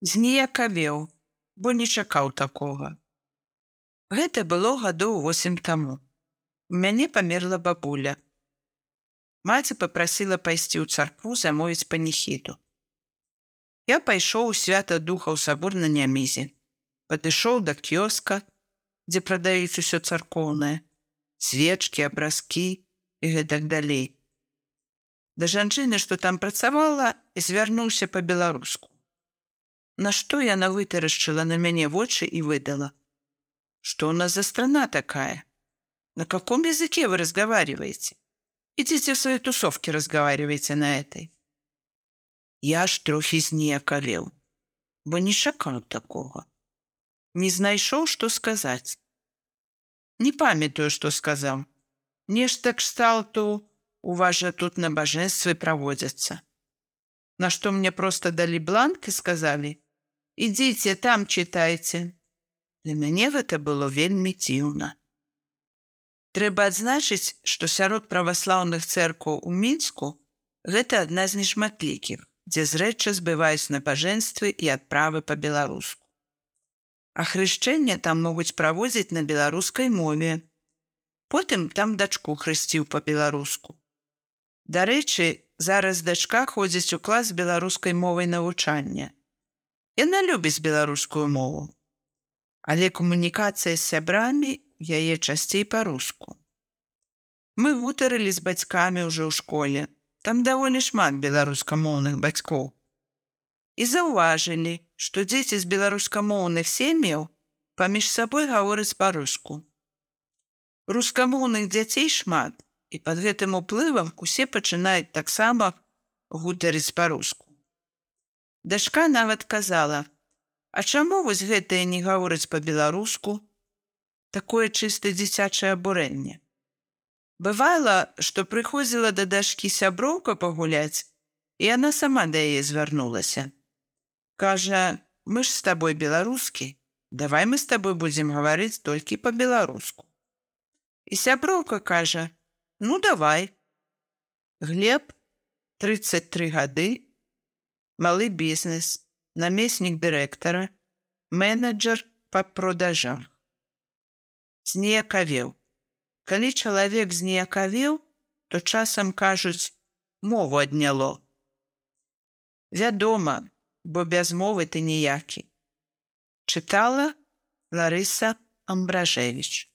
зніякавеў, бо не чакаў такога. Гэта было гадоў восем таму. У мяне памерла бабуля. Маці попрасіла пайсці ў царкву замовіць паніхіду. Я пайшоў у свята духа ў сабор на нямізе, падышоў да кёска, дзе прадаюць усё царкоўнае, свечкі, абразкі і гэтак далей. Да жанчыны, што там працавала, звярнуўся па-беларуску. Нашто яна вытарашчыла на мяне вочы і выдала. Что у нас за страна такая? На каком языке вы разговариваете? Идите в свои тусовки разговаривайте на этой. Я ж трохи зніякалеў, бо не чакаў такога. Не знайшоў, што сказаць. Не памятаю, што сказаў. Нешта кшталту у вас жа тут набажэнствы праводзяцца. Нашто мне проста далі бланк і сказалі: « Ідзіце там чытайце. Для мяне гэта было вельмі дзіўна. Трэба адзначыць, што сярод праваслаўных цэркваў у мінску гэта адна з нешматлікіх, дзе зрэча збываюць набажэнствы і адправы па-беларуску. А хрышчэнне там могуць праводзіць на беларускай мове. Потым там дачку хрысціў па-беларуску. Дарэчы, зараз дачка ходзіць у клас беларускай мовай навучання. Яна любіць беларускую мову. Але камунікацыя з сябрамі яе часцей па-руску. Мы гутарылі з бацькамі ўжо ў школе. Там даволі шмат беларускамоўных бацькоў. І заўважылі, што дзеці з беларускамоўных сем'яў паміж сабой гавораць па-руску. Рускамоўных дзяцей шмат, і пад гэтым уплывам усе пачынаюць таксама гутарыць па-руску. Дашка нават казала: « А чаму вось гэтае не гаворыць па-беларуску, такое чыста дзіцячае абурэнне. Бывала, што прыходзіла да дашкі сяброўка пагуляць, і яна сама да яе звярнулася. Кажа: « Мы ж з табой беларускі, давай мы з табой будзем гаварыць толькі па-беларуску. І сяброўка кажа: « Ну давай. Глеб 33 гады, малы бізнес, намеснік дырэктара, менеджер па продажах зніякавеў. Калі чалавек зніякавеў, то часам кажуць мову адняло. Вядома, бо без мовы ты ніякі. Чытала Ларыса Амбражевич.